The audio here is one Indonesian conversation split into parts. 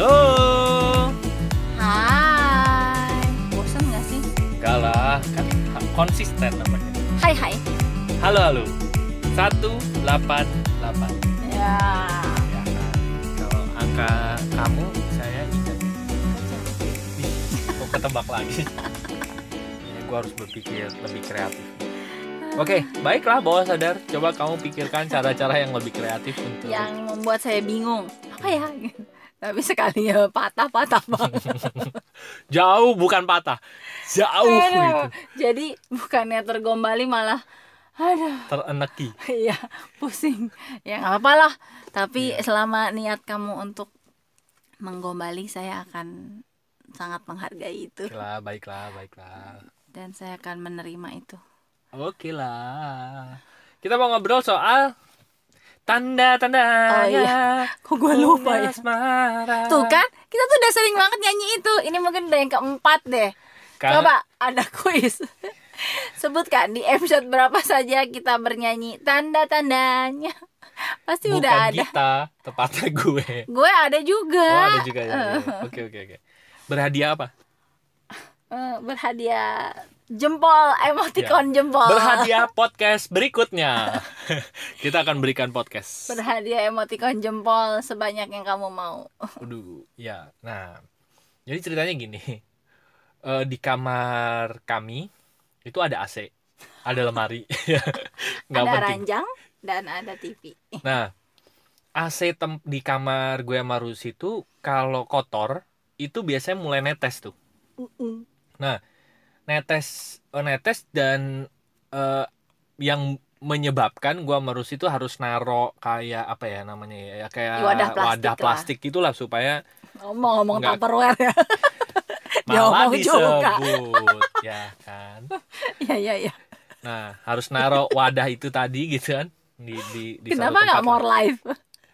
Halo. Hai. Bosan gak sih? Enggak lah, kan konsisten namanya. Hai hai. Halo halo. 188. Ya. Ya kan. Kalau angka kamu saya ingat. Kok ketebak lagi. ya, gue harus berpikir lebih kreatif. Oke, baiklah bawah sadar. Coba kamu pikirkan cara-cara yang lebih kreatif untuk Yang membuat saya bingung. Apa ya? Tapi sekali ya patah-patah banget. jauh bukan patah. Jauh Aduh. gitu. Jadi bukannya tergombali malah aduh Tereneki. iya pusing ya nggak apa lah tapi Iya. selama niat kamu untuk menggombali saya akan sangat menghargai itu Baiklah, baiklah, baiklah. dan saya akan menerima itu Oke lah. Kita mau ngobrol soal tanda-tanda Oh, iya. kok gue lupa ya tuh kan kita tuh udah sering banget nyanyi itu ini mungkin udah yang keempat deh coba ada kuis sebutkan di episode berapa saja kita bernyanyi tanda-tandanya pasti bukan udah ada kita, tepatnya gue. gue ada juga Oh, ada juga ya. ya. Oke, oke, oke. Berhadiah apa? Eh, berhadiah jempol emoticon jempol Ya. Berhadiah podcast berikutnya. Kita akan berikan podcast. berhadiah emoticon jempol sebanyak yang kamu mau Aduh, ya. Nah, jadi ceritanya gini. Eh, di kamar kami itu ada AC, ada lemari. Nggak ada penting. ranjang dan ada TV Nah, AC tem- di kamar gue sama Rusi itu kalau kotor itu biasanya mulai netes tuh. Mm-mm. Netes, eh, netes dan eh, yang menyebabkan gue sama Rusi itu harus naro kayak apa ya namanya ya kayak Wadah plastik wadah lah. plastik gitulah supaya ngomong-ngomong tupperware ya malah juga. disebut ya kan. ya ya ya Nah, harus naro wadah itu tadi gitu kan di di di kenapa nggak more lah. life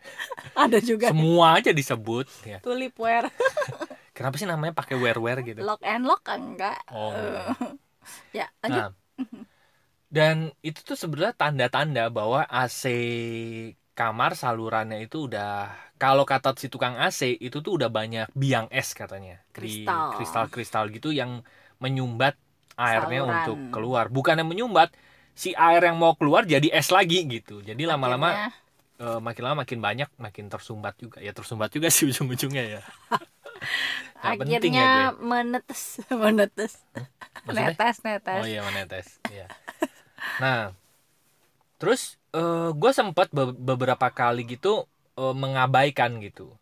ada juga Semua aja disebut ya. tulipware Kenapa sih namanya pakai wear-wear gitu? lock and lock enggak Oh. enggak. ya lanjut Nah, dan itu tuh sebenarnya tanda-tanda bahwa AC kamar salurannya itu udah kalau kata si tukang AC itu tuh udah banyak biang es katanya Kristal. kristal-kristal gitu yang menyumbat airnya Saluran. untuk keluar bukan yang menyumbat si air yang mau keluar jadi es lagi gitu jadi lama-lama eh, makin lama makin banyak makin tersumbat juga ya tersumbat juga sih ujung-ujungnya ya Ya akhirnya menetes menetes Maksudnya? netes netes Oh iya menetes. Iya. Nah, terus eh gue sempat be- beberapa kali gitu eh, mengabaikan gitu.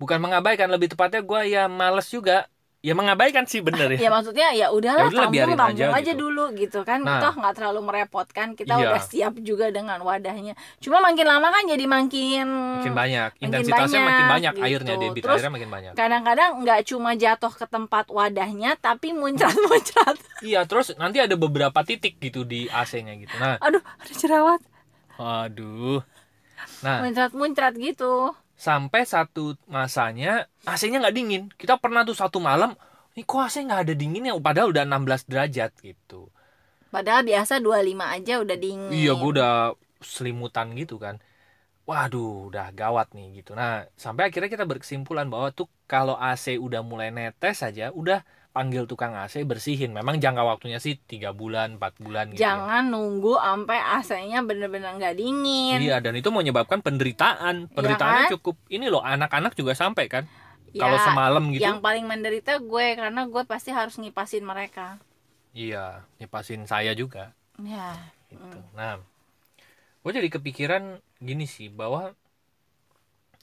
Bukan mengabaikan, lebih tepatnya gue ya males juga. Ya mengabaikan sih bener ya. ya maksudnya ya udahlah Ya tampung tampung aja aja, gitu. dulu gitu kan Nah. toh nggak terlalu merepotkan kita Iya. udah siap juga dengan wadahnya cuma makin lama kan jadi makin Makin banyak, Makin intensitasnya makin banyak, banyak gitu. airnya debit Terus airnya makin banyak. kadang-kadang nggak cuma jatuh ke tempat wadahnya tapi muncrat-muncrat Iya, terus nanti ada beberapa titik gitu di AC-nya gitu. Nah, aduh ada jerawat aduh. Nah, muncrat-muncrat gitu sampai satu masanya AC-nya nggak dingin. Kita pernah tuh satu malam, ini kok AC nggak ada dinginnya? Padahal udah 16 derajat gitu. padahal biasa 25 aja udah dingin Iya, gue udah selimutan gitu kan. Waduh, udah gawat nih gitu. Nah, sampai akhirnya kita berkesimpulan bahwa tuh kalau AC udah mulai netes saja, udah panggil tukang AC bersihin. Memang jangka waktunya sih tiga bulan, 4 bulan gitu. ya. jangan nunggu sampai AC-nya bener-bener nggak dingin Iya, dan itu menyebabkan penderitaan. Penderitaannya kan? cukup. Ini loh, anak-anak juga sampai kan. Ya, Kalau semalam gitu. yang paling menderita gue karena gue pasti harus ngipasin mereka Iya, nyepasin saya juga. ya gitu. Nah, gue jadi kepikiran gini sih bahwa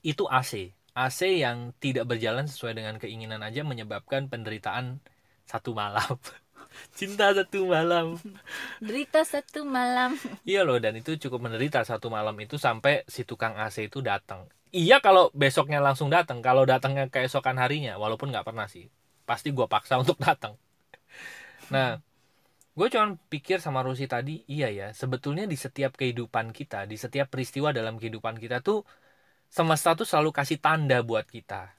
itu AC, AC yang tidak berjalan sesuai dengan keinginan aja menyebabkan penderitaan satu malam. Cinta satu malam. derita satu malam Iya loh, dan itu cukup menderita satu malam itu sampai si tukang AC itu datang. Iya kalau besoknya langsung datang, kalau datangnya keesokan harinya, walaupun nggak pernah sih, pasti gue paksa untuk datang. Nah, gue cuman pikir sama Rusi tadi, iya ya, sebetulnya di setiap kehidupan kita, di setiap peristiwa dalam kehidupan kita tuh, semesta tuh selalu kasih tanda buat kita.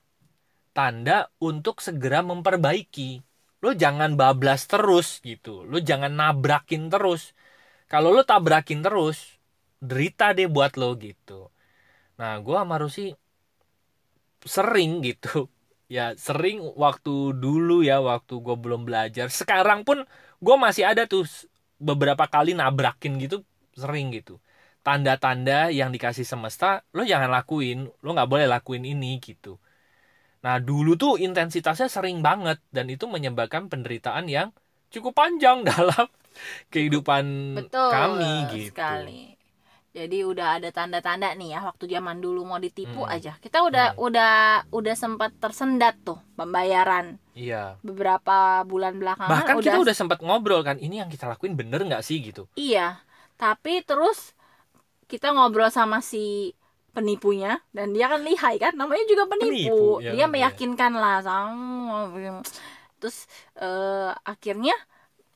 Tanda untuk segera memperbaiki. Lo jangan bablas terus gitu, lo jangan nabrakin terus. Kalau lo tabrakin terus, derita deh buat lo gitu. Nah, gue sama Rusi sering gitu ya sering waktu dulu ya waktu gue belum belajar sekarang pun gue masih ada tuh beberapa kali nabrakin gitu sering gitu tanda-tanda yang dikasih semesta lo jangan lakuin lo nggak boleh lakuin ini gitu nah dulu tuh intensitasnya sering banget dan itu menyebabkan penderitaan yang cukup panjang dalam kehidupan Betul kami gitu sekali jadi udah ada tanda-tanda nih ya waktu zaman dulu mau ditipu hmm. aja. Kita udah hmm. udah udah sempat tersendat tuh pembayaran. Iya. Beberapa bulan belakangan Bahkan udah... kita udah sempat ngobrol kan, ini yang kita lakuin bener nggak sih gitu. Iya. Tapi terus kita ngobrol sama si penipunya dan dia kan lihai kan namanya juga penipu, penipu ya, dia meyakinkan lah sama terus uh, akhirnya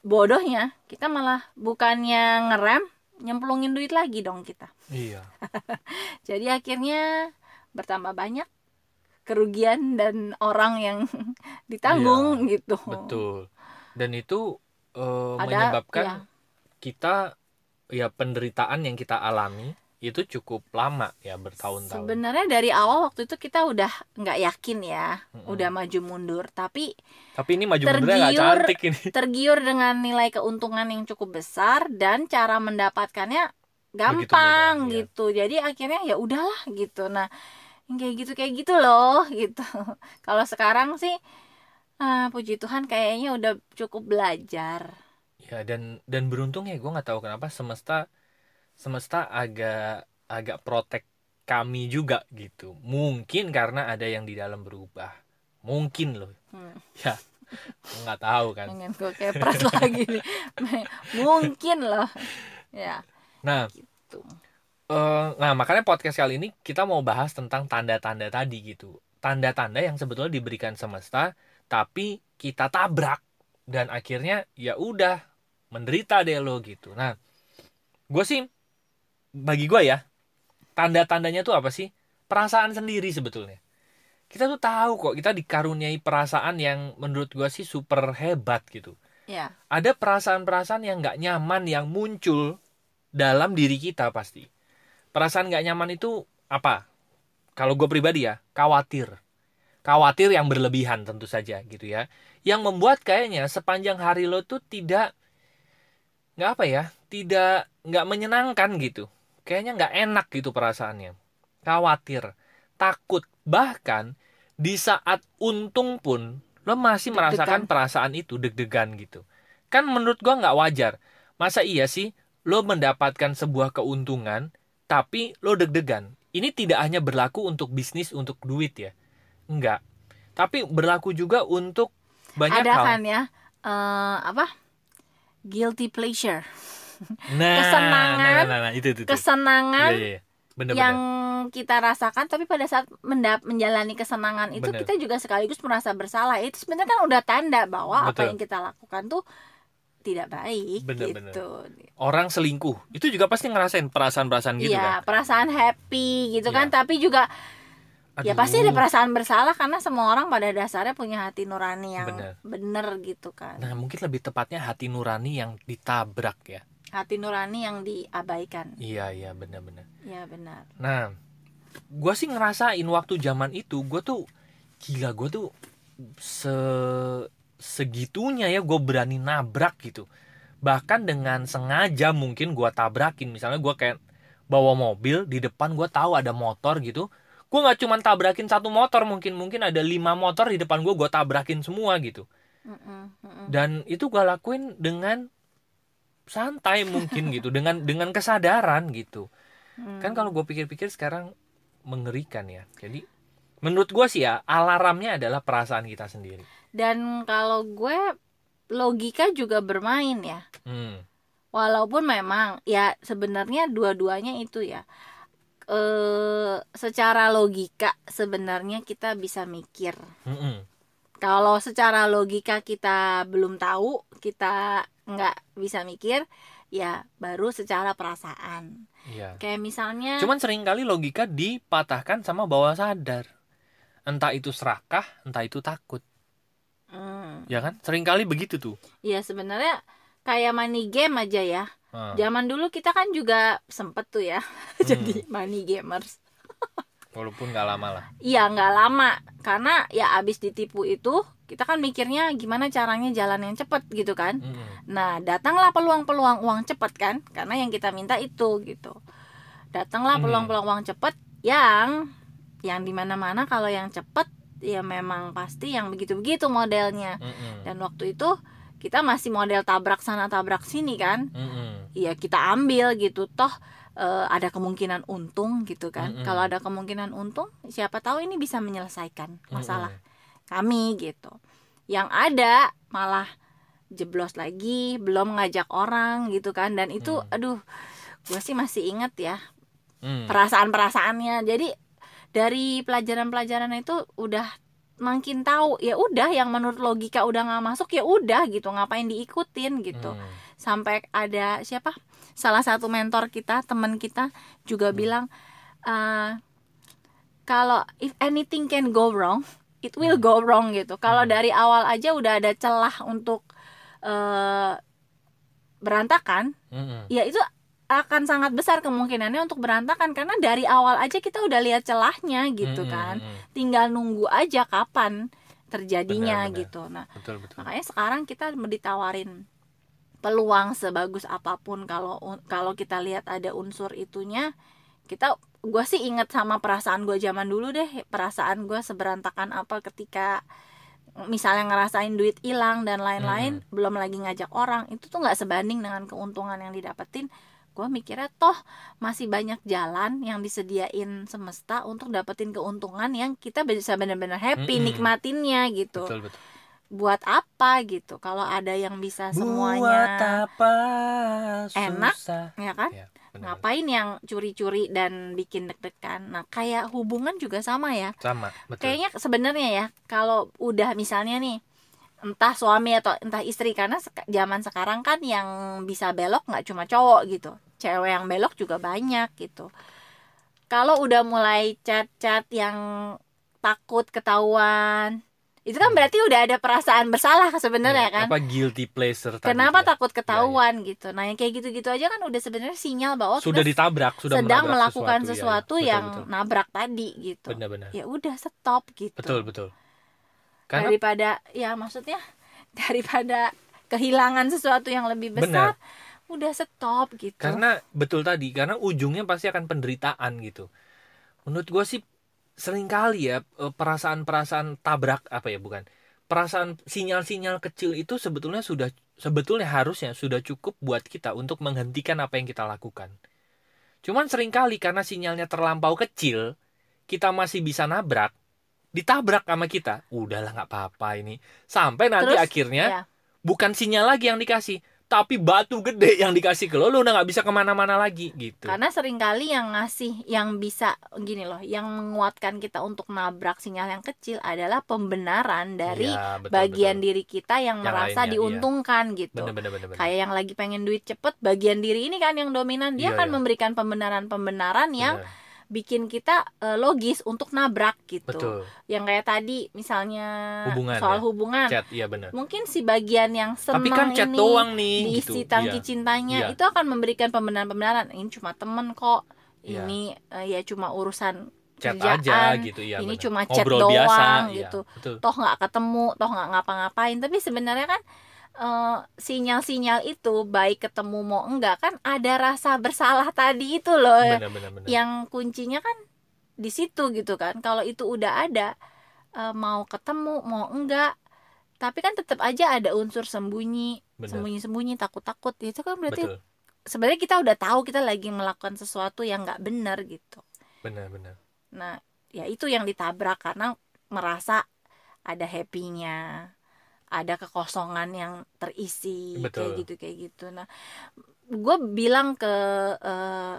bodohnya kita malah bukannya ngerem nyemplungin duit lagi dong kita. Iya. Jadi akhirnya bertambah banyak kerugian dan orang yang ditanggung iya, gitu. betul. Dan itu uh, Ada, menyebabkan iya. kita ya penderitaan yang kita alami itu cukup lama ya bertahun-tahun. Sebenarnya dari awal waktu itu kita udah nggak yakin ya, mm-hmm. udah maju mundur. Tapi tapi ini maju mundur nggak cantik ini. Tergiur dengan nilai keuntungan yang cukup besar dan cara mendapatkannya gampang mudah, gitu. Ya. Jadi akhirnya ya udahlah gitu. Nah kayak gitu kayak gitu loh gitu. Kalau sekarang sih, ah, puji Tuhan kayaknya udah cukup belajar. Ya dan dan beruntung ya gue nggak tahu kenapa semesta semesta agak agak protek kami juga gitu. Mungkin karena ada yang di dalam berubah. Mungkin loh. Hmm. ya nggak tahu kan. Pengen gue kepres lagi nih. Mungkin loh ya nah gitu. uh, nah makanya podcast kali ini kita mau bahas tentang tanda-tanda tadi gitu. Tanda-tanda yang sebetulnya diberikan semesta tapi kita tabrak. Dan akhirnya ya udah menderita deh lo gitu. Nah gue sih bagi gue ya tanda-tandanya tuh apa sih? Perasaan sendiri sebetulnya. Kita tuh tahu kok kita dikaruniai perasaan yang menurut gue sih super hebat gitu. Ya. ada perasaan-perasaan yang nggak nyaman yang muncul dalam diri kita pasti. Perasaan nggak nyaman itu apa? Kalau gue pribadi ya khawatir. Khawatir yang berlebihan tentu saja gitu ya. Yang membuat kayaknya sepanjang hari lo tuh tidak nggak apa ya tidak nggak menyenangkan gitu. Kayaknya nggak enak gitu perasaannya. Khawatir takut. Bahkan di saat untung pun lo masih deg merasakan perasaan itu deg-degan gitu. Kan menurut gua nggak wajar. Masa iya sih lo mendapatkan sebuah keuntungan tapi lo deg-degan? Ini tidak hanya berlaku untuk bisnis untuk duit ya. Enggak tapi berlaku juga untuk banyak ada hal. kan ya uh, apa guilty pleasure nah, kesenangan nah, nah, nah, nah, itu, itu, itu. kesenangan yeah, yeah. Bener, yang bener. kita rasakan tapi pada saat mendap menjalani kesenangan itu bener. kita juga sekaligus merasa bersalah itu sebenarnya kan udah tanda bahwa Betul. apa yang kita lakukan tuh tidak baik bener, gitu bener. orang selingkuh itu juga pasti ngerasain perasaan-perasaan gitu ya, kan perasaan happy gitu ya. kan tapi juga Ya, Aduh. Ya pasti ada perasaan bersalah karena semua orang pada dasarnya punya hati nurani yang bener, bener gitu kan. Nah mungkin lebih tepatnya hati nurani yang ditabrak ya. Hati nurani yang diabaikan. Iya iya benar-benar iya benar. Nah gue sih ngerasain waktu zaman itu gue tuh gila gue tuh se segitunya ya gue berani nabrak gitu. Bahkan dengan sengaja mungkin gue tabrakin. Misalnya gue kayak bawa mobil di depan gue tahu ada motor gitu gue nggak cuma tabrakin satu motor mungkin mungkin ada lima motor di depan gue gue tabrakin semua gitu. Dan itu gue lakuin dengan santai mungkin gitu dengan dengan kesadaran gitu. Hmm. kan kalau gue pikir-pikir sekarang mengerikan ya. Jadi menurut gue sih ya alarmnya adalah perasaan kita sendiri. Dan kalau gue logika juga bermain ya. Hmm. walaupun memang ya sebenarnya dua-duanya itu ya e, secara logika sebenarnya kita bisa mikir. Hmm kalau secara logika kita belum tahu kita nggak bisa mikir ya baru secara perasaan. Iya. kayak misalnya cuman sering kali logika dipatahkan sama bawah sadar. Entah itu serakah entah itu takut. Hmm. ya kan? Sering kali begitu tuh. Ya sebenarnya kayak money game aja ya hmm. zaman dulu kita kan juga sempet tuh ya hmm. jadi money gamers walaupun nggak lama lah iya nggak lama karena ya abis ditipu itu kita kan mikirnya gimana caranya jalan yang cepet gitu kan Mm-mm. nah datanglah peluang-peluang uang cepet kan karena yang kita minta itu gitu datanglah Hmm. peluang-peluang uang cepet yang yang di mana-mana kalau yang cepet ya memang pasti yang begitu-begitu modelnya Mm-mm. dan waktu itu kita masih model tabrak sana tabrak sini kan Mm-mm. ya kita ambil gitu toh eh, ada kemungkinan untung gitu kan Mm-mm. kalau ada kemungkinan untung siapa tahu ini bisa menyelesaikan masalah Mm-mm. kami gitu yang ada malah jeblos lagi belum ngajak orang gitu kan dan itu Hmm. aduh gue sih masih inget ya Mm. perasaan perasaannya jadi dari pelajaran-pelajaran itu udah makin tahu ya udah yang menurut logika udah nggak masuk ya udah gitu ngapain diikutin gitu Mm. sampai ada siapa salah satu mentor kita teman kita juga Hmm. bilang eh, kalau if anything can go wrong it will Hmm. go wrong gitu kalau Hmm. dari awal aja udah ada celah untuk eh, berantakan Mm-mm. ya itu akan sangat besar kemungkinannya untuk berantakan karena dari awal aja kita udah lihat celahnya gitu Mm-mm. kan Mm-mm. tinggal nunggu aja kapan terjadinya Benar, benar. gitu nah betul betul makanya sekarang kita ditawarin peluang sebagus apa pun kalau kalau kita lihat ada unsur itunya kita gue sih inget sama perasaan gue zaman dulu deh perasaan gue seberantakan apa ketika misalnya ngerasain duit hilang dan lain-lain belum lagi ngajak orang itu tuh nggak sebanding dengan keuntungan yang didapetin gue mikirnya toh masih banyak jalan yang disediain semesta untuk dapetin keuntungan yang kita bisa benar-benar happy Mm-mm. nikmatinnya gitu. Betul betul. Buat apa? gitu. Kalau ada yang bisa buat semuanya apa? Enak, susah. ya kan? Ya, ngapain yang curi-curi dan bikin deg-degan? Nah kayak hubungan juga sama ya. Sama betul. Kayaknya sebenarnya ya kalau udah misalnya nih entah suami atau entah istri karena zaman sekarang kan yang bisa belok nggak cuma cowok gitu cewek yang belok juga banyak gitu. Kalau udah mulai chat-chat yang takut ketahuan itu kan Hmm. berarti udah ada perasaan bersalah sebenarnya Ya, kan? apa guilty pleasure tadi kenapa ya. takut ketahuan gitu? Nah yang kayak gitu-gitu aja kan udah sebenarnya sinyal bahwa sudah ditabrak sudah sedang melakukan sesuatu, sesuatu, ya, ya. yang betul, betul. nabrak tadi gitu. Benar-benar ya udah stop gitu. Betul betul. Karena daripada ya maksudnya daripada kehilangan sesuatu yang lebih besar udah stop gitu. Karena betul tadi karena ujungnya pasti akan penderitaan gitu. Menurut gue sih sering kali ya eh, perasaan-perasaan tabrak apa ya bukan perasaan sinyal-sinyal kecil itu sebetulnya sudah sebetulnya harusnya sudah cukup buat kita untuk menghentikan apa yang kita lakukan. Cuman sering kali karena sinyalnya terlampau kecil kita masih bisa nabrak ditabrak sama kita udahlah nggak apa-apa ini. Sampai nanti Terus, akhirnya ya. bukan sinyal lagi yang dikasih tapi batu gede yang dikasih ke lo lo udah nggak bisa ke mana-mana lagi gitu karena sering kali yang ngasih yang bisa gini loh yang menguatkan kita untuk nabrak sinyal yang kecil adalah pembenaran dari Iya, betul, bagian betul. diri kita yang, Yang merasa lainnya, iya. diuntungkan gitu bener bener bener, bener. kayak yang lagi pengen duit cepet bagian diri ini kan yang dominan dia Iya, akan iya. memberikan pembenaran-pembenaran yang Bener, bikin kita eh, logis untuk nabrak gitu betul yang kayak tadi misalnya Hubungan, soal ya. hubungan chat iya bener mungkin si bagian yang senang tapi kan chat ini doang nih diisi gitu tangki Iya. cintanya Iya. itu akan memberikan pembenaran-pembenaran ini cuma temen kok Iya. ini eh, ya cuma urusan chat kerjaan, aja gitu ya ini bener. cuma chat Ngobrol biasa, doang iya, gitu. betul toh nggak ketemu toh nggak ngapa-ngapain tapi sebenarnya kan eh, sinyal-sinyal itu baik ketemu mau enggak kan ada rasa bersalah tadi itu loh. Bener bener bener yang kuncinya kan di situ gitu kan. Kalau itu udah ada eh, mau ketemu mau enggak tapi kan tetap aja ada unsur sembunyi bener sembunyi-sembunyi takut-takut. Itu kan berarti betul. sebenarnya kita udah tahu kita lagi melakukan sesuatu yang nggak benar gitu. Bener nah ya itu yang ditabrak karena merasa ada happy-nya ada kekosongan yang terisi kayak Betul. gitu kayak gitu nah gue bilang ke eh,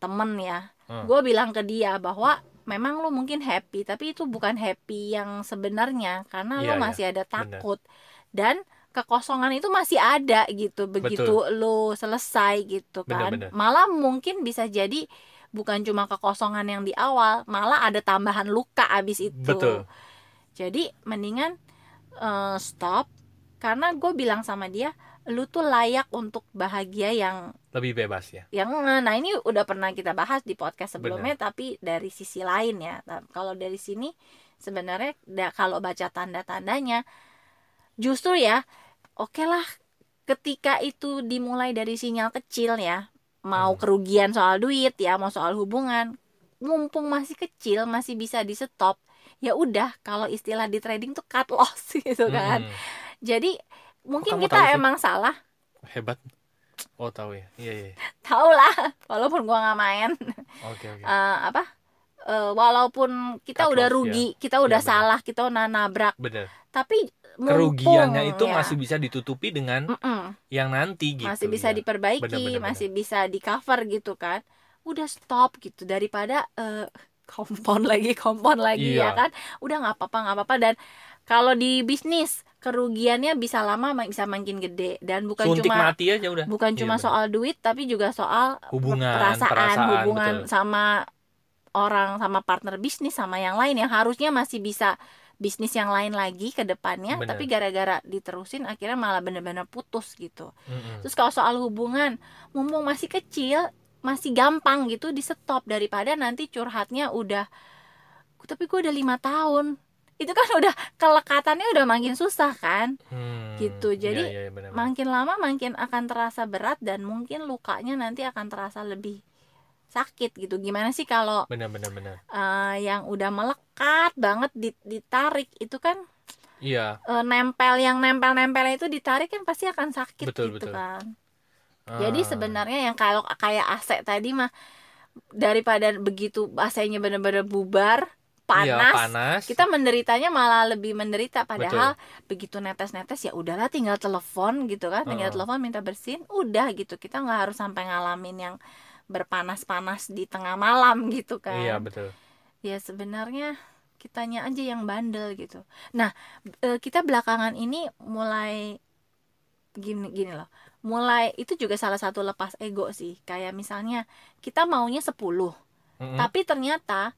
temen ya Hmm. gue bilang ke dia bahwa memang lu mungkin happy tapi itu bukan happy yang sebenarnya karena Iya, lu iya. masih ada takut dan kekosongan itu masih ada gitu begitu lu selesai gitu Bener, kan bener. malah mungkin bisa jadi bukan cuma kekosongan yang di awal malah ada tambahan luka abis itu betul jadi mendingan eh, stop karena gue bilang sama dia lu tuh layak untuk bahagia yang lebih bebas ya yang nah ini udah pernah kita bahas di podcast sebelumnya Bener. tapi dari sisi lain ya nah, kalau dari sini sebenarnya kalau baca tanda-tandanya justru ya oke okay lah ketika itu dimulai dari sinyal kecil ya mau hmm. kerugian soal duit ya mau soal hubungan mumpung masih kecil masih bisa di stop ya udah kalau istilah di trading tuh cut loss gitu kan hmm. jadi mungkin oh, kita emang salah hebat oh tahu ya iya iya tahu lah walaupun gua nggak main oke okay, okay. uh, apa uh, walaupun kita cut udah loss, rugi ya. kita udah ya, salah kita udah nabrak bener. tapi kerugiannya itu ya. masih bisa ditutupi dengan mm -mm. yang nanti gitu masih bisa ya. diperbaiki bener, bener, masih bisa di cover gitu kan udah stop gitu daripada uh, kompon lagi kompon lagi iya. ya kan udah nggak apa-apa nggak apa-apa dan kalau di bisnis kerugiannya bisa lama bisa makin gede dan bukan Suntik cuma mati aja udah. bukan cuma iya, soal duit tapi juga soal hubungan perasaan, perasaan hubungan betul. sama orang sama partner bisnis sama yang lain yang harusnya masih bisa bisnis yang lain lagi ke depannya Bener. tapi gara-gara diterusin akhirnya malah bener-bener putus gitu. Mm -hmm. Terus kalau soal hubungan mumpung masih kecil masih gampang gitu di stop daripada nanti curhatnya udah tapi gue udah lima tahun. Itu kan udah kelekatannya udah makin susah kan? Hmm, gitu. iya, jadi iya, iya, bener -bener. makin lama makin akan terasa berat dan mungkin lukanya nanti akan terasa lebih sakit gitu. Gimana sih kalau benar-benar uh, yang udah melekat banget ditarik itu kan iya. uh, nempel yang nempel-nempel itu ditarik kan pasti akan sakit betul, gitu betul. kan jadi ah. sebenarnya yang kalau kayak AC tadi mah daripada begitu AC-nya benar-benar bubar panas, iya, panas, kita menderitanya malah lebih menderita padahal Betul. begitu netes-netes ya udahlah tinggal telepon gitu kan, tinggal uh. telepon minta bersin, udah gitu. Kita nggak harus sampai ngalamin yang berpanas-panas di tengah malam gitu kan. Iya, betul. Ya sebenarnya kitanya aja yang bandel gitu. Nah, e, kita belakangan ini mulai gini gini loh mulai itu juga salah satu lepas ego sih kayak misalnya kita maunya 10 mm-hmm. tapi ternyata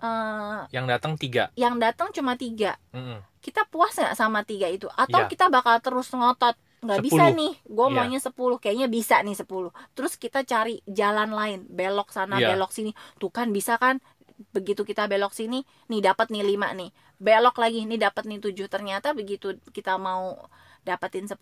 uh, yang datang tiga yang datang cuma tiga mm-hmm. kita puas nggak sama tiga itu atau yeah. kita bakal terus ngotot nggak bisa nih gue yeah. maunya 10 kayaknya bisa nih 10 terus kita cari jalan lain belok sana yeah. belok sini tuh kan bisa kan begitu kita belok sini nih dapat nih lima nih belok lagi nih dapat nih tujuh ternyata begitu kita mau dapetin 10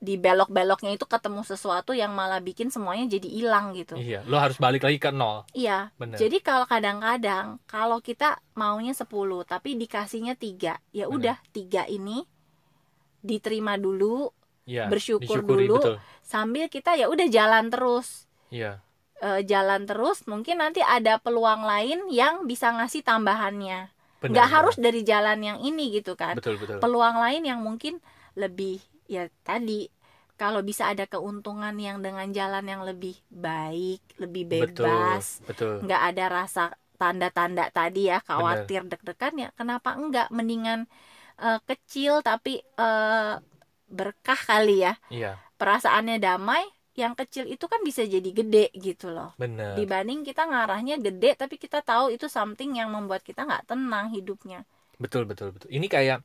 di belok-beloknya itu ketemu sesuatu yang malah bikin semuanya jadi hilang gitu. Iya, lo harus balik lagi ke nol. Iya. Bener. Jadi kalau kadang-kadang kalau kita maunya 10 tapi dikasihnya tiga, ya udah tiga ini diterima dulu, ya, bersyukur dulu, betul. sambil kita ya udah jalan terus. Iya. E, jalan terus, mungkin nanti ada peluang lain yang bisa ngasih tambahannya. Bener, Nggak harus dari jalan yang ini gitu kan. Betul, betul. Peluang lain yang mungkin lebih ya tadi kalau bisa ada keuntungan yang dengan jalan yang lebih baik, lebih bebas, betul, betul. nggak ada rasa tanda-tanda tadi ya khawatir deg-degan ya kenapa enggak mendingan uh, kecil tapi uh, berkah kali ya iya. perasaannya damai yang kecil itu kan bisa jadi gede gitu loh Bener. dibanding kita ngarahnya gede tapi kita tahu itu something yang membuat kita nggak tenang hidupnya betul betul betul ini kayak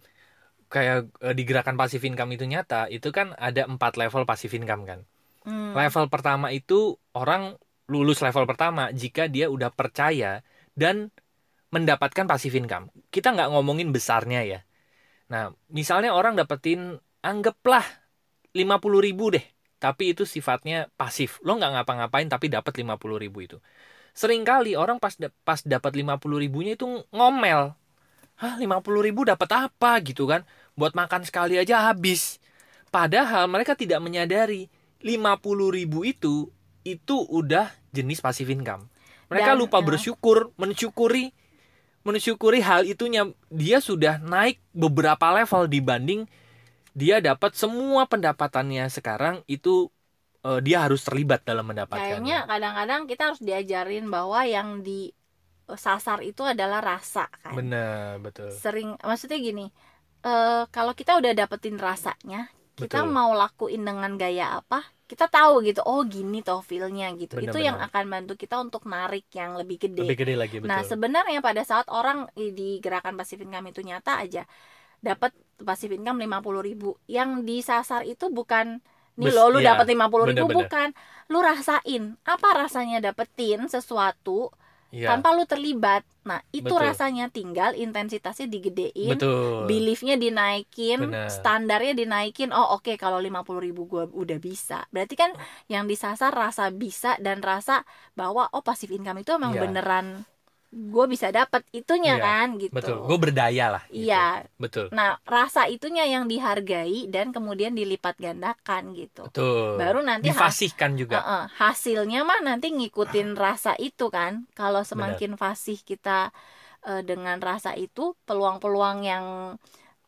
kayak uh, di gerakan pasif income itu nyata itu kan ada empat level pasif income kan. Hmm. level pertama itu orang lulus level pertama jika dia udah percaya dan mendapatkan pasif income. Kita nggak ngomongin besarnya ya. Nah misalnya orang dapetin anggaplah 50 ribu deh tapi itu sifatnya pasif. Lo nggak ngapa-ngapain tapi dapat 50 ribu itu. Seringkali orang pas pas dapat 50 ribunya itu ngomel hah 50 ribu dapat apa gitu kan? Buat makan sekali aja habis. Padahal mereka tidak menyadari 50 ribu itu itu udah jenis passive income. Mereka Dan, lupa ya. bersyukur mensyukuri mensyukuri hal itunya. Dia sudah naik beberapa level dibanding dia dapat semua pendapatannya. Sekarang itu uh, dia harus terlibat dalam mendapatkannya. Kayaknya kadang-kadang kita harus diajarin bahwa yang di sasar itu adalah rasa kan benar betul sering maksudnya gini uh, kalau kita udah dapetin rasanya kita betul. mau lakuin dengan gaya apa kita tahu gitu oh gini toh feelnya gitu bener, itu bener. yang akan bantu kita untuk narik yang lebih gede lebih gede lagi betul. nah sebenarnya pada saat orang di gerakan pasif income itu nyata aja dapat passive income lima puluh ribu yang disasar itu bukan nih lo lu ya, dapat lima puluh ribu bukan lu rasain apa rasanya dapetin sesuatu ya. tanpa lu terlibat nah itu Betul. rasanya tinggal intensitasnya digedein Betul. beliefnya dinaikin Bener. standarnya dinaikin oh oke okay, kalau lima puluh ribu gue udah bisa berarti kan yang disasar rasa bisa dan rasa bahwa oh pasif income itu emang ya. beneran gue bisa dapat itunya iya, kan gitu. betul. Gue berdaya lah gitu. iya. Betul. Nah rasa itunya yang dihargai dan kemudian dilipat gandakan gitu. Betul. Baru nanti difasihkan juga. Uh, uh, hasilnya mah nanti ngikutin rasa itu kan. Kalau semakin Bener. fasih kita uh, dengan rasa itu peluang-peluang yang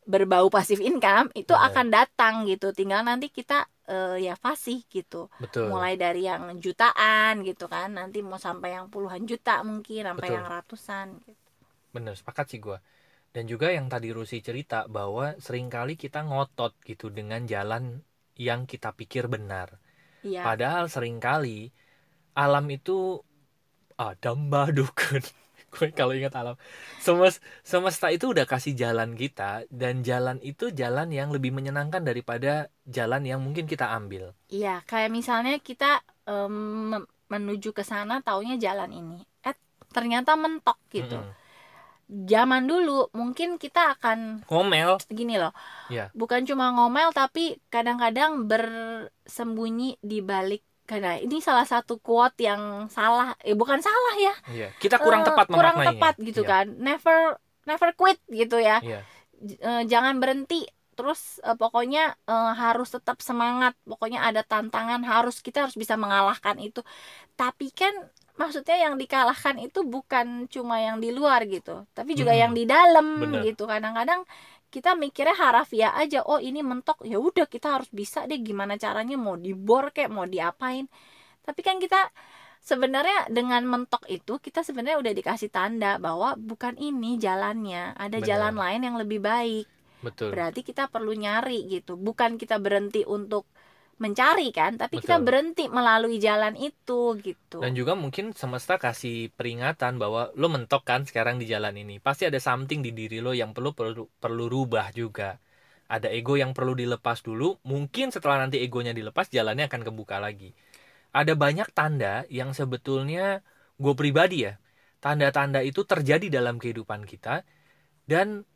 berbau pasif income itu Bener. akan datang gitu. Tinggal nanti kita uh, ya fasih gitu Betul. mulai dari yang jutaan gitu kan nanti mau sampai yang puluhan juta mungkin sampai Betul. yang ratusan gitu. bener sepakat sih gue dan juga yang tadi Rusi cerita bahwa sering kali kita ngotot gitu dengan jalan yang kita pikir benar iya. padahal sering kali alam itu ada mbak dukun gue kalau ingat alam. Semesta semesta itu udah kasih jalan kita dan jalan itu jalan yang lebih menyenangkan daripada jalan yang mungkin kita ambil. Iya kayak misalnya kita um, menuju ke sana taunya jalan ini. Eh ternyata mentok gitu. -hmm. zaman dulu mungkin kita akan ngomel. Gini loh. Ya. bukan cuma ngomel tapi kadang-kadang bersembunyi di balik karena ini salah satu quote yang salah eh bukan salah ya iya. kita kurang uh, tepat kurang tepat gitu iya. kan never never quit gitu ya iya. uh, jangan berhenti terus uh, pokoknya uh, harus tetap semangat pokoknya ada tantangan harus kita harus bisa mengalahkan itu tapi kan maksudnya yang dikalahkan itu bukan cuma yang di luar gitu tapi juga hmm. yang di dalam Bener. gitu kadang-kadang kita mikirnya harafiah aja oh ini mentok ya udah kita harus bisa deh gimana caranya mau dibor kayak mau diapain tapi kan kita sebenarnya dengan mentok itu kita sebenarnya udah dikasih tanda bahwa bukan ini jalannya ada Benar. jalan lain yang lebih baik Betul. berarti kita perlu nyari gitu bukan kita berhenti untuk mencari kan? Tapi Betul. kita berhenti melalui jalan itu gitu. Dan juga mungkin semesta kasih peringatan bahwa lo mentok kan sekarang di jalan ini. Pasti ada something di diri lo yang perlu perlu perlu rubah juga. Ada ego yang perlu dilepas dulu. Mungkin setelah nanti egonya dilepas jalannya akan kebuka lagi. Ada banyak tanda yang sebetulnya gue pribadi ya tanda-tanda itu terjadi dalam kehidupan kita. Dan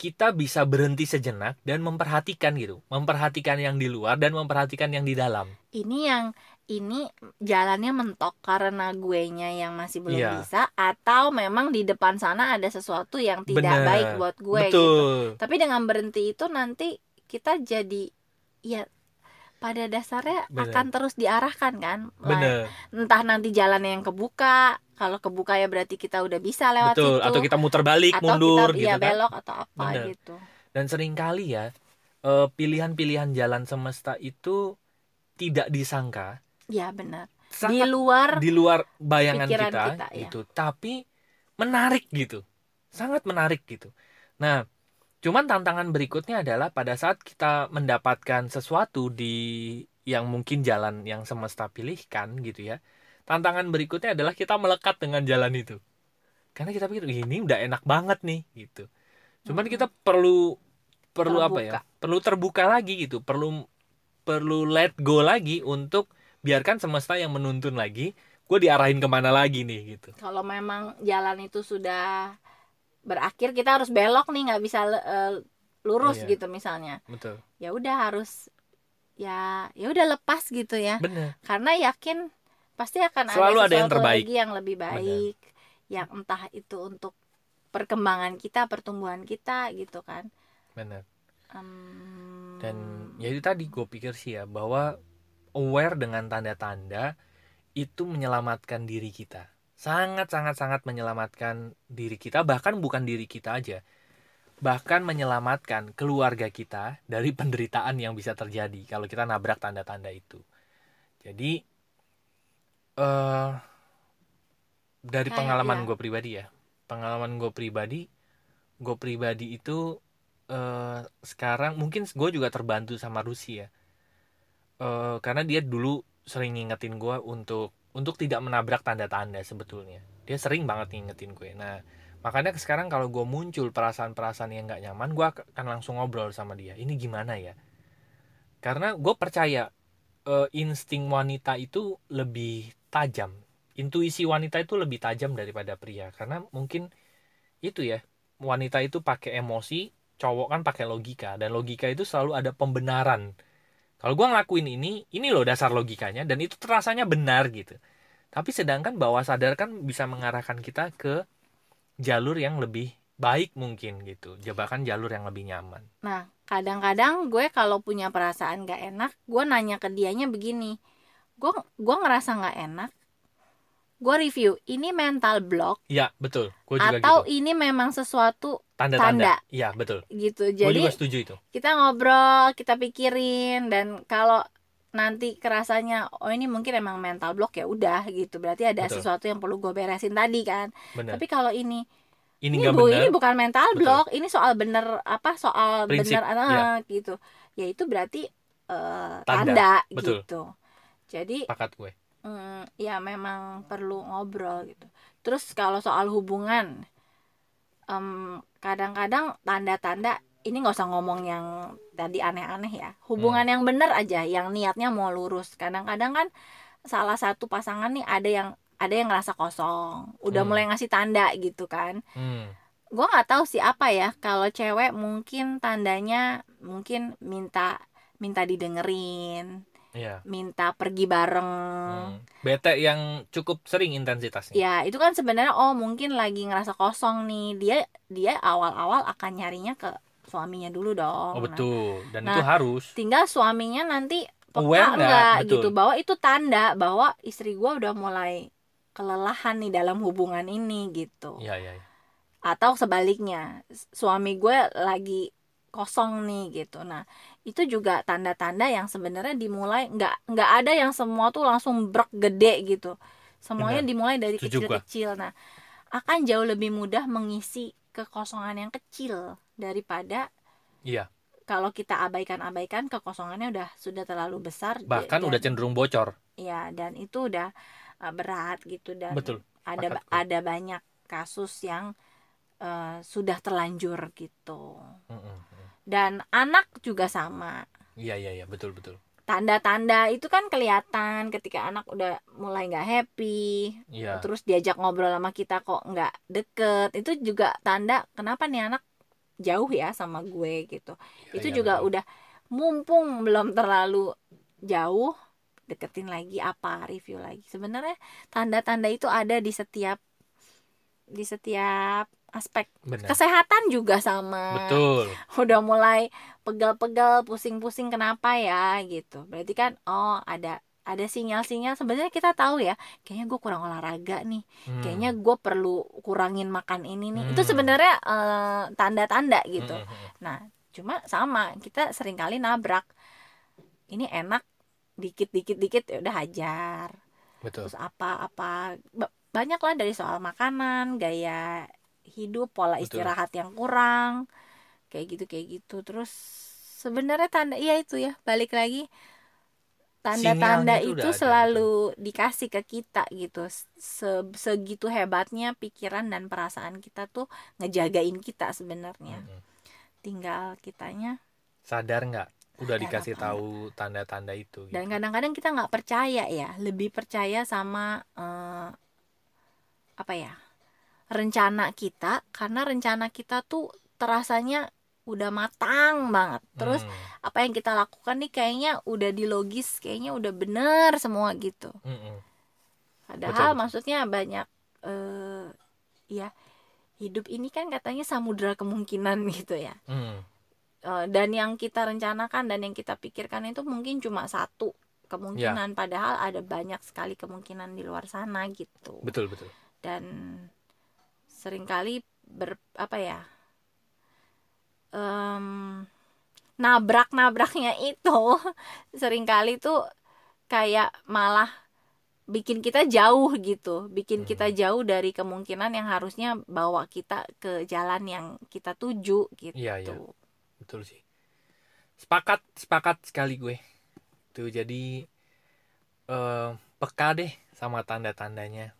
kita bisa berhenti sejenak dan memperhatikan gitu, memperhatikan yang di luar dan memperhatikan yang di dalam. Ini yang ini jalannya mentok karena gue nya yang masih belum yeah. bisa atau memang di depan sana ada sesuatu yang tidak Bener. baik buat gue. Betul. gitu. Tapi dengan berhenti itu nanti kita jadi ya pada dasarnya Bener. akan terus diarahkan kan. Bener. Entah nanti jalannya yang kebuka kalau kebuka ya berarti kita udah bisa lewat Betul, situ atau kita muter balik atau mundur kita, gitu ya, kan belok atau apa Bener. gitu dan sering kali ya eh, pilihan-pilihan jalan semesta itu tidak disangka ya benar di luar di luar bayangan kita, kita ya. itu tapi menarik gitu sangat menarik gitu nah cuman tantangan berikutnya adalah pada saat kita mendapatkan sesuatu di yang mungkin jalan yang semesta pilihkan gitu ya tantangan berikutnya adalah kita melekat dengan jalan itu. Karena kita pikir ini udah enak banget nih gitu. Cuman kita perlu perlu terbuka. apa ya? Perlu terbuka lagi gitu. Perlu perlu let go lagi untuk biarkan semesta yang menuntun lagi gue diarahin ke mana lagi nih? gitu. Kalau memang jalan itu sudah berakhir kita harus belok nih nggak bisa uh, lurus iya. gitu misalnya. Betul. Ya udah harus ya ya udah lepas gitu ya. Bener. karena yakin pasti akan selalu ada, ada yang terbaik. lagi yang lebih baik Benar. yang entah itu untuk perkembangan kita pertumbuhan kita gitu kan. Benar um... dan ya itu tadi gue pikir sih ya bahwa aware dengan tanda-tanda itu menyelamatkan diri kita sangat sangat sangat menyelamatkan diri kita bahkan bukan diri kita aja bahkan menyelamatkan keluarga kita dari penderitaan yang bisa terjadi kalau kita nabrak tanda-tanda itu jadi uh, dari Kayak, pengalaman ya. gue pribadi ya pengalaman gue pribadi gue pribadi itu uh, sekarang mungkin gue juga terbantu sama Rusia uh, karena dia dulu sering ngingetin gue untuk untuk tidak menabrak tanda-tanda sebetulnya. Dia sering banget ngingetin gue. Nah makanya sekarang kalau gue muncul perasaan-perasaan yang nggak nyaman gue akan langsung ngobrol sama dia. Ini gimana ya? Karena gue percaya uh, insting wanita itu lebih tajam. Intuisi wanita itu lebih tajam daripada pria. Karena mungkin itu ya wanita itu pakai emosi cowok kan pakai logika. Dan logika itu selalu ada pembenaran kalau gue ngelakuin ini ini loh dasar logikanya dan itu terasanya benar gitu. Tapi sedangkan bawah sadar kan bisa mengarahkan kita ke jalur yang lebih baik mungkin gitu. Jebakan jalur yang lebih nyaman. Nah kadang-kadang gue kalau punya perasaan gak enak gue nanya ke dianya begini. Gue gue ngerasa gak enak. Gue review ini mental block ya betul. Gue juga atau gitu. ini memang sesuatu tanda-tanda iya betul gitu jadi gue juga setuju itu kita ngobrol kita pikirin dan kalau nanti kerasanya oh ini mungkin emang mental block ya udah gitu berarti ada betul. sesuatu yang perlu gue beresin tadi kan Bener. tapi kalau ini ini, ini bu bener. ini bukan mental Betul. block ini soal bener apa soal Prinsip, bener ya. gitu ya itu berarti uh, tanda, tanda Betul. gitu jadi pakat gue mm, ya memang perlu ngobrol gitu terus kalau soal hubungan kadang kadang-kadang tanda-tanda ini nggak usah ngomong yang tadi aneh-aneh ya hubungan hmm. yang bener aja yang niatnya mau lurus kadang-kadang kan salah satu pasangan nih ada yang ada yang ngerasa kosong udah hmm. mulai ngasih tanda gitu kan hmm. gue nggak tahu sih apa ya kalau cewek mungkin tandanya mungkin minta minta didengerin yeah. minta pergi bareng. Hmm. bete yang cukup sering intensitasnya. Ya itu kan sebenarnya oh mungkin lagi ngerasa kosong nih. Dia dia awal-awal akan nyarinya ke suaminya dulu dong. Oh betul. Dan nah, itu harus. tinggal suaminya nanti peka enggak gitu. Bahwa itu tanda bahwa istri gue udah mulai kelelahan nih dalam hubungan ini gitu. Ya, ya, ya. atau sebaliknya suami gue lagi kosong nih gitu. Nah itu juga tanda-tanda yang sebenarnya dimulai nggak nggak ada yang semua tuh langsung brek gede gitu. Semuanya Benar. dimulai dari kecil-kecil nah akan jauh lebih mudah mengisi kekosongan yang kecil daripada iya. kalau kita abaikan-abaikan kekosongannya udah sudah terlalu besar bahkan dan, udah cenderung bocor. Iya dan itu udah uh, berat gitu dan Betul. ada ada banyak kasus yang uh, sudah terlanjur gitu. Mm -hmm. Dan anak juga sama. Iya iya iya. Betul betul. Tanda-tanda itu kan kelihatan ketika anak udah mulai nggak happy iya. terus diajak ngobrol sama kita kok nggak deket. Itu juga tanda kenapa nih anak jauh ya sama gue gitu. Ya, itu ya, juga betul. udah mumpung belum terlalu jauh deketin lagi apa review lagi. Sebenarnya tanda-tanda itu ada di setiap di setiap aspek Bener. kesehatan juga sama betul udah mulai pegal-pegal pusing-pusing kenapa ya gitu berarti kan oh ada ada sinyal-sinyal sebenarnya kita tahu ya kayaknya gue kurang olahraga nih hmm. kayaknya gue perlu kurangin makan ini nih hmm. itu sebenarnya uh, tanda-tanda gitu hmm, hmm, hmm. nah cuma sama kita sering kali nabrak ini enak dikit dikit dikit ya udah hajar Betul. terus apa apa banyak lah dari soal makanan gaya hidup pola Betul. istirahat yang kurang kayak gitu kayak gitu terus sebenarnya tanda iya itu ya balik lagi tanda-tanda itu, itu selalu ada, dikasih ke kita gitu Se segitu hebatnya pikiran dan perasaan kita tuh ngejagain kita sebenarnya -hmm. tinggal kitanya sadar nggak udah dikasih tahu tanda-tanda itu gitu. dan kadang-kadang kita nggak percaya ya lebih percaya sama uh, apa ya rencana kita karena rencana kita tuh terasanya udah matang banget. Terus hmm. apa yang kita lakukan nih kayaknya udah di logis kayaknya udah bener semua gitu. Hmm. padahal betul, maksudnya banyak uh, ya hidup ini kan katanya samudra kemungkinan gitu ya. Hmm. Uh, dan yang kita rencanakan dan yang kita pikirkan itu mungkin cuma satu kemungkinan ya. padahal ada banyak sekali kemungkinan di luar sana gitu. Betul betul. Dan sering kali ber apa ya um, nabrak nabraknya itu sering kali tuh kayak malah bikin kita jauh gitu bikin hmm. kita jauh dari kemungkinan yang harusnya bawa kita ke jalan yang kita tuju gitu. Iya, iya. Betul sih. Sepakat sepakat sekali gue. Tuh jadi uh, peka deh sama tanda-tandanya.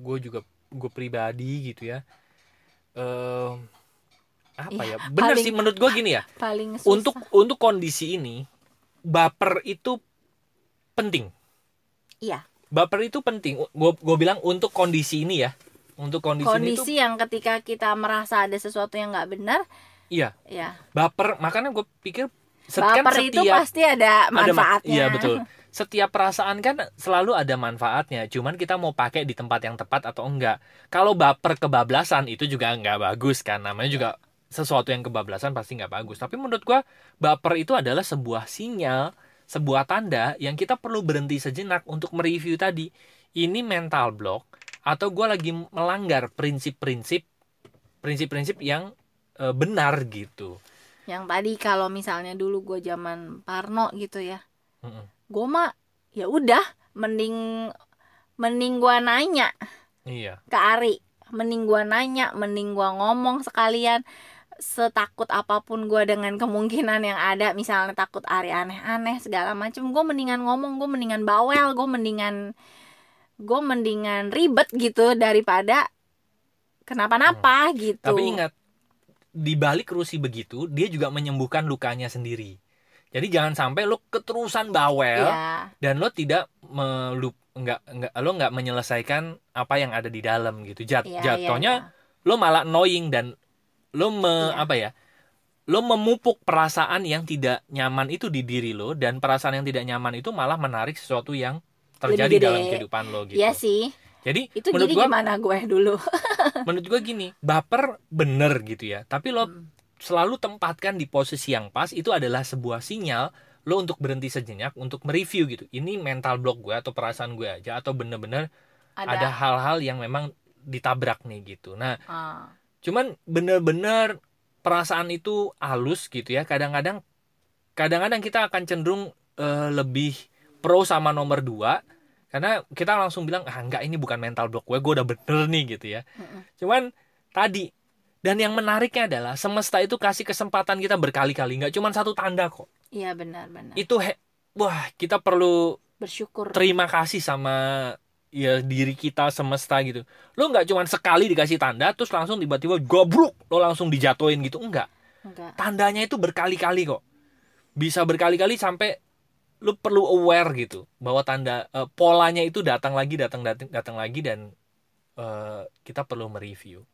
Gue juga gue pribadi gitu ya. Uh, apa ya? Bener paling, sih menurut gue gini ya. paling susah. untuk untuk kondisi ini baper itu penting. Iya. Baper itu penting. Gue gue bilang untuk kondisi ini ya. Untuk kondisi, kondisi ini yang ketika kita merasa ada sesuatu yang nggak benar iya. iya. Baper makanya gue pikir baper setiap, itu pasti ada manfaatnya. ada, iya betul setiap perasaan kan selalu ada manfaatnya. Cuman kita mau pakai di tempat yang tepat atau enggak. Kalau baper kebablasan itu juga enggak bagus kan. Namanya juga sesuatu yang kebablasan pasti nggak bagus. Tapi menurut gua baper itu adalah sebuah sinyal sebuah tanda yang kita perlu berhenti sejenak untuk mereview tadi. Ini mental block atau gua lagi melanggar prinsip-prinsip prinsip-prinsip yang e, benar gitu. Yang tadi kalau misalnya dulu gue zaman Parno gitu ya. Mm -mm. Gue mah ya udah mending mending gue nanya iya. ke Ari. Mending gue nanya mending gue ngomong sekalian. Setakut apa pun gue dengan kemungkinan yang ada misalnya takut Ari aneh-aneh segala macam gue mendingan ngomong gue mendingan bawel gue mendingan gue mendingan ribet gitu daripada kenapa-napa hmm. gitu. Tapi ingat di balik rusi begitu dia juga menyembuhkan lukanya sendiri jadi jangan sampai lo keterusan bawel yeah. dan lo tidak melup nggak nggak lo nggak menyelesaikan apa yang ada di dalam gitu Jat, yeah, iya, jatuhnya yeah, yeah. lo malah annoying dan lo me yeah. apa ya lo memupuk perasaan yang tidak nyaman itu di diri lo dan perasaan yang tidak nyaman itu malah menarik sesuatu yang terjadi dalam kehidupan lo gitu. Iya sih. Jadi itu menurut jadi gua, gimana gue dulu? menurut gue gini, baper bener gitu ya. Tapi lo hmm. Selalu tempatkan di posisi yang pas itu adalah sebuah sinyal lo untuk berhenti sejenak untuk mereview gitu. Ini mental block gue atau perasaan gue aja atau bener-bener ada. hal-hal yang memang ditabrak nih gitu. Nah, ah. cuman bener-bener perasaan itu halus gitu ya. Kadang-kadang kadang-kadang kita akan cenderung uh, lebih pro sama nomor dua karena kita langsung bilang ah enggak ini bukan mental block gue gue udah bener nih gitu ya. Cuman tadi dan yang menariknya adalah semesta itu kasih kesempatan kita berkali-kali nggak cuma satu tanda kok. Iya benar-benar itu he wah kita perlu bersyukur. terima kasih sama ya diri kita semesta gitu. Lo nggak cuma sekali dikasih tanda terus langsung tiba-tiba goblok lo langsung dijatuhin gitu enggak enggak tandanya itu berkali-kali kok. Bisa berkali-kali sampai lo perlu aware gitu bahwa tanda uh, polanya itu datang lagi datang datang datang lagi dan uh, kita perlu mereview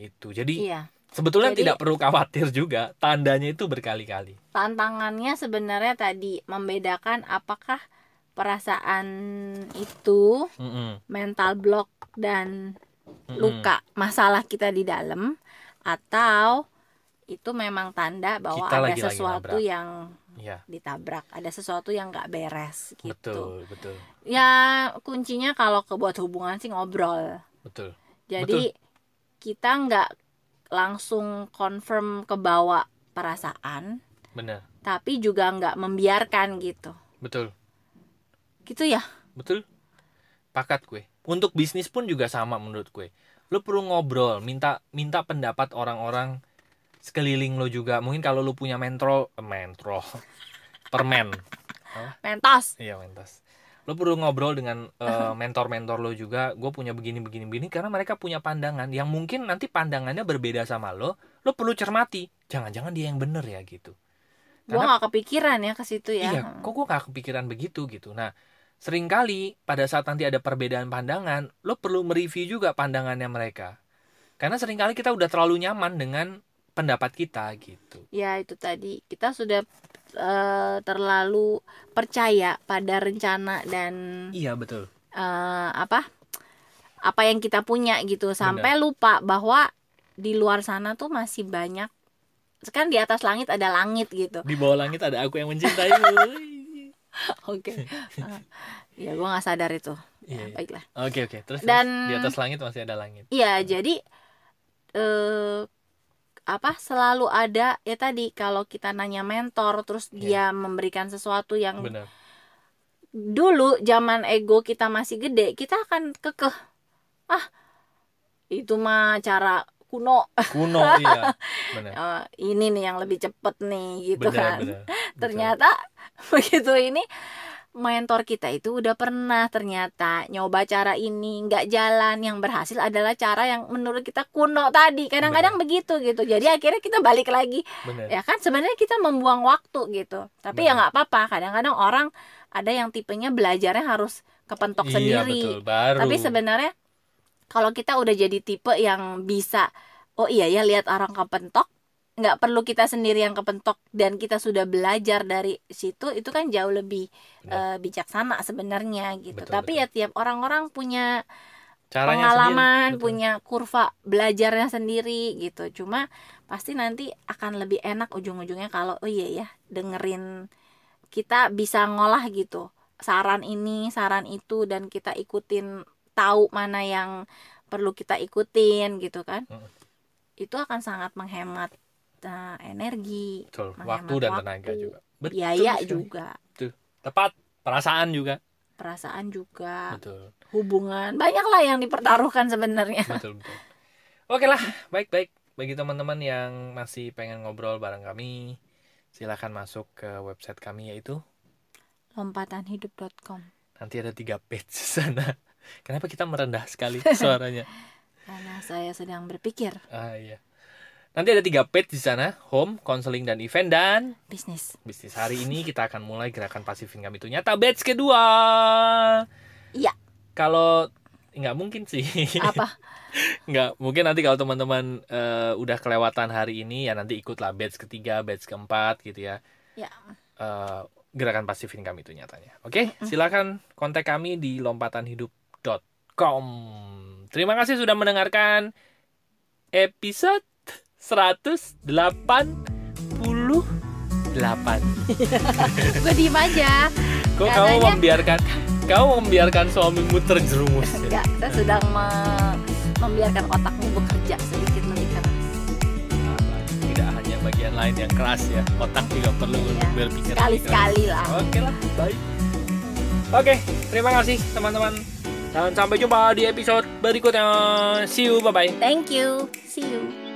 itu jadi iya. sebetulnya jadi, tidak perlu khawatir juga tandanya itu berkali-kali tantangannya sebenarnya tadi membedakan apakah perasaan itu mm -mm. mental block dan mm -mm. luka masalah kita di dalam atau itu memang tanda bahwa kita ada lagi, sesuatu lagi yang ya. ditabrak ada sesuatu yang nggak beres gitu betul betul ya kuncinya kalau kebuat hubungan sih ngobrol betul jadi betul. Kita nggak langsung confirm ke bawah perasaan benar. tapi juga nggak membiarkan gitu. Betul. Gitu ya? Betul. Pakat gue untuk bisnis pun juga sama menurut gue lo perlu ngobrol minta minta pendapat orang-orang sekeliling lo juga. Mungkin kalau lo punya mentro eh, mentro permen. Mentos. Iya mentos lo perlu ngobrol dengan uh, mentor-mentor lo juga. Gue punya begini begini begini karena mereka punya pandangan yang mungkin nanti pandangannya berbeda sama lo lo perlu cermati. Jangan-jangan dia yang bener ya gitu. Gue gak kepikiran ya ke situ ya. Iya kok gue gak kepikiran begitu gitu. Nah sering kali pada saat nanti ada perbedaan pandangan, lo perlu mereview juga pandangannya mereka. Karena sering kali kita udah terlalu nyaman dengan pendapat kita gitu. Ya itu tadi kita sudah uh, terlalu percaya pada rencana dan iya betul. Uh, apa apa yang kita punya gitu sampai Bener. lupa bahwa di luar sana tuh masih banyak. Sekarang di atas langit ada langit gitu. Di bawah langit ada aku yang mencintaimu. Oke. Uh, ya gue nggak sadar itu. Ya, iya, baiklah. Oke oke. Terus dan di atas langit masih ada langit. Iya jadi eh apa selalu ada ya tadi kalau kita nanya mentor terus yeah. dia memberikan sesuatu yang Bener. dulu zaman ego kita masih gede kita akan kekeh ah itu mah cara kuno kuno iya bener. Uh, ini nih yang lebih cepet nih gitu bener, kan bener. ternyata begitu ini mentor kita itu udah pernah ternyata nyoba cara ini nggak jalan. Yang berhasil adalah cara yang menurut kita kuno tadi. Kadang-kadang begitu gitu. Jadi akhirnya kita balik lagi. Bener. ya kan sebenarnya kita membuang waktu gitu. Tapi ya Bener. ya nggak apa-apa. Kadang-kadang orang ada yang tipenya belajarnya harus kepentok iya, sendiri. betul, baru. tapi sebenarnya kalau kita udah jadi tipe yang bisa oh iya ya lihat orang kepentok nggak perlu kita sendiri yang kepentok dan kita sudah belajar dari situ itu kan jauh lebih uh, bijaksana sebenarnya gitu. Betul, tapi betul. ya tiap orang-orang punya Caranya pengalaman punya kurva belajarnya sendiri gitu. Cuma pasti nanti akan lebih enak ujung-ujungnya kalau oh iya ya dengerin kita bisa ngolah gitu. Saran ini saran itu dan kita ikutin tahu mana yang perlu kita ikutin gitu kan. Hmm. itu akan sangat menghemat uh, energi, Betul. waktu dan waktu, tenaga juga. Betul, biaya juga. Betul. Tepat, perasaan juga. Perasaan juga. Betul. Hubungan, banyak lah yang dipertaruhkan sebenarnya. Betul, betul. Oke lah, baik-baik. Bagi teman-teman yang masih pengen ngobrol bareng kami, silahkan masuk ke website kami yaitu lompatanhidup.com. Nanti ada tiga page sana. Kenapa kita merendah sekali suaranya? Karena saya sedang berpikir. Ah iya. Nanti ada tiga page di sana, home, counseling dan event dan bisnis. Bisnis hari ini kita akan mulai gerakan pasif income itu nyata batch kedua. Iya. Kalau nggak mungkin sih. Apa? nggak mungkin nanti kalau teman-teman uh, udah kelewatan hari ini ya nanti ikutlah batch ketiga, batch keempat gitu ya. Ya. Uh, gerakan pasif income itu nyatanya. Oke, okay? mm -hmm. silakan kontak kami di lompatanhidup.com. Terima kasih sudah mendengarkan episode 188 Gue diem aja Kok Katanya... kamu membiarkan Kamu membiarkan suamimu terjerumus Enggak, saya sedang me membiarkan otakmu bekerja sedikit lebih keras Tidak hanya bagian lain yang keras ya Otak juga perlu iya. berpikir Sekali-sekali lah Oke lah, baik Oke, terima kasih teman-teman dan sampai jumpa di episode berikutnya. See you, bye bye. Thank you. See you.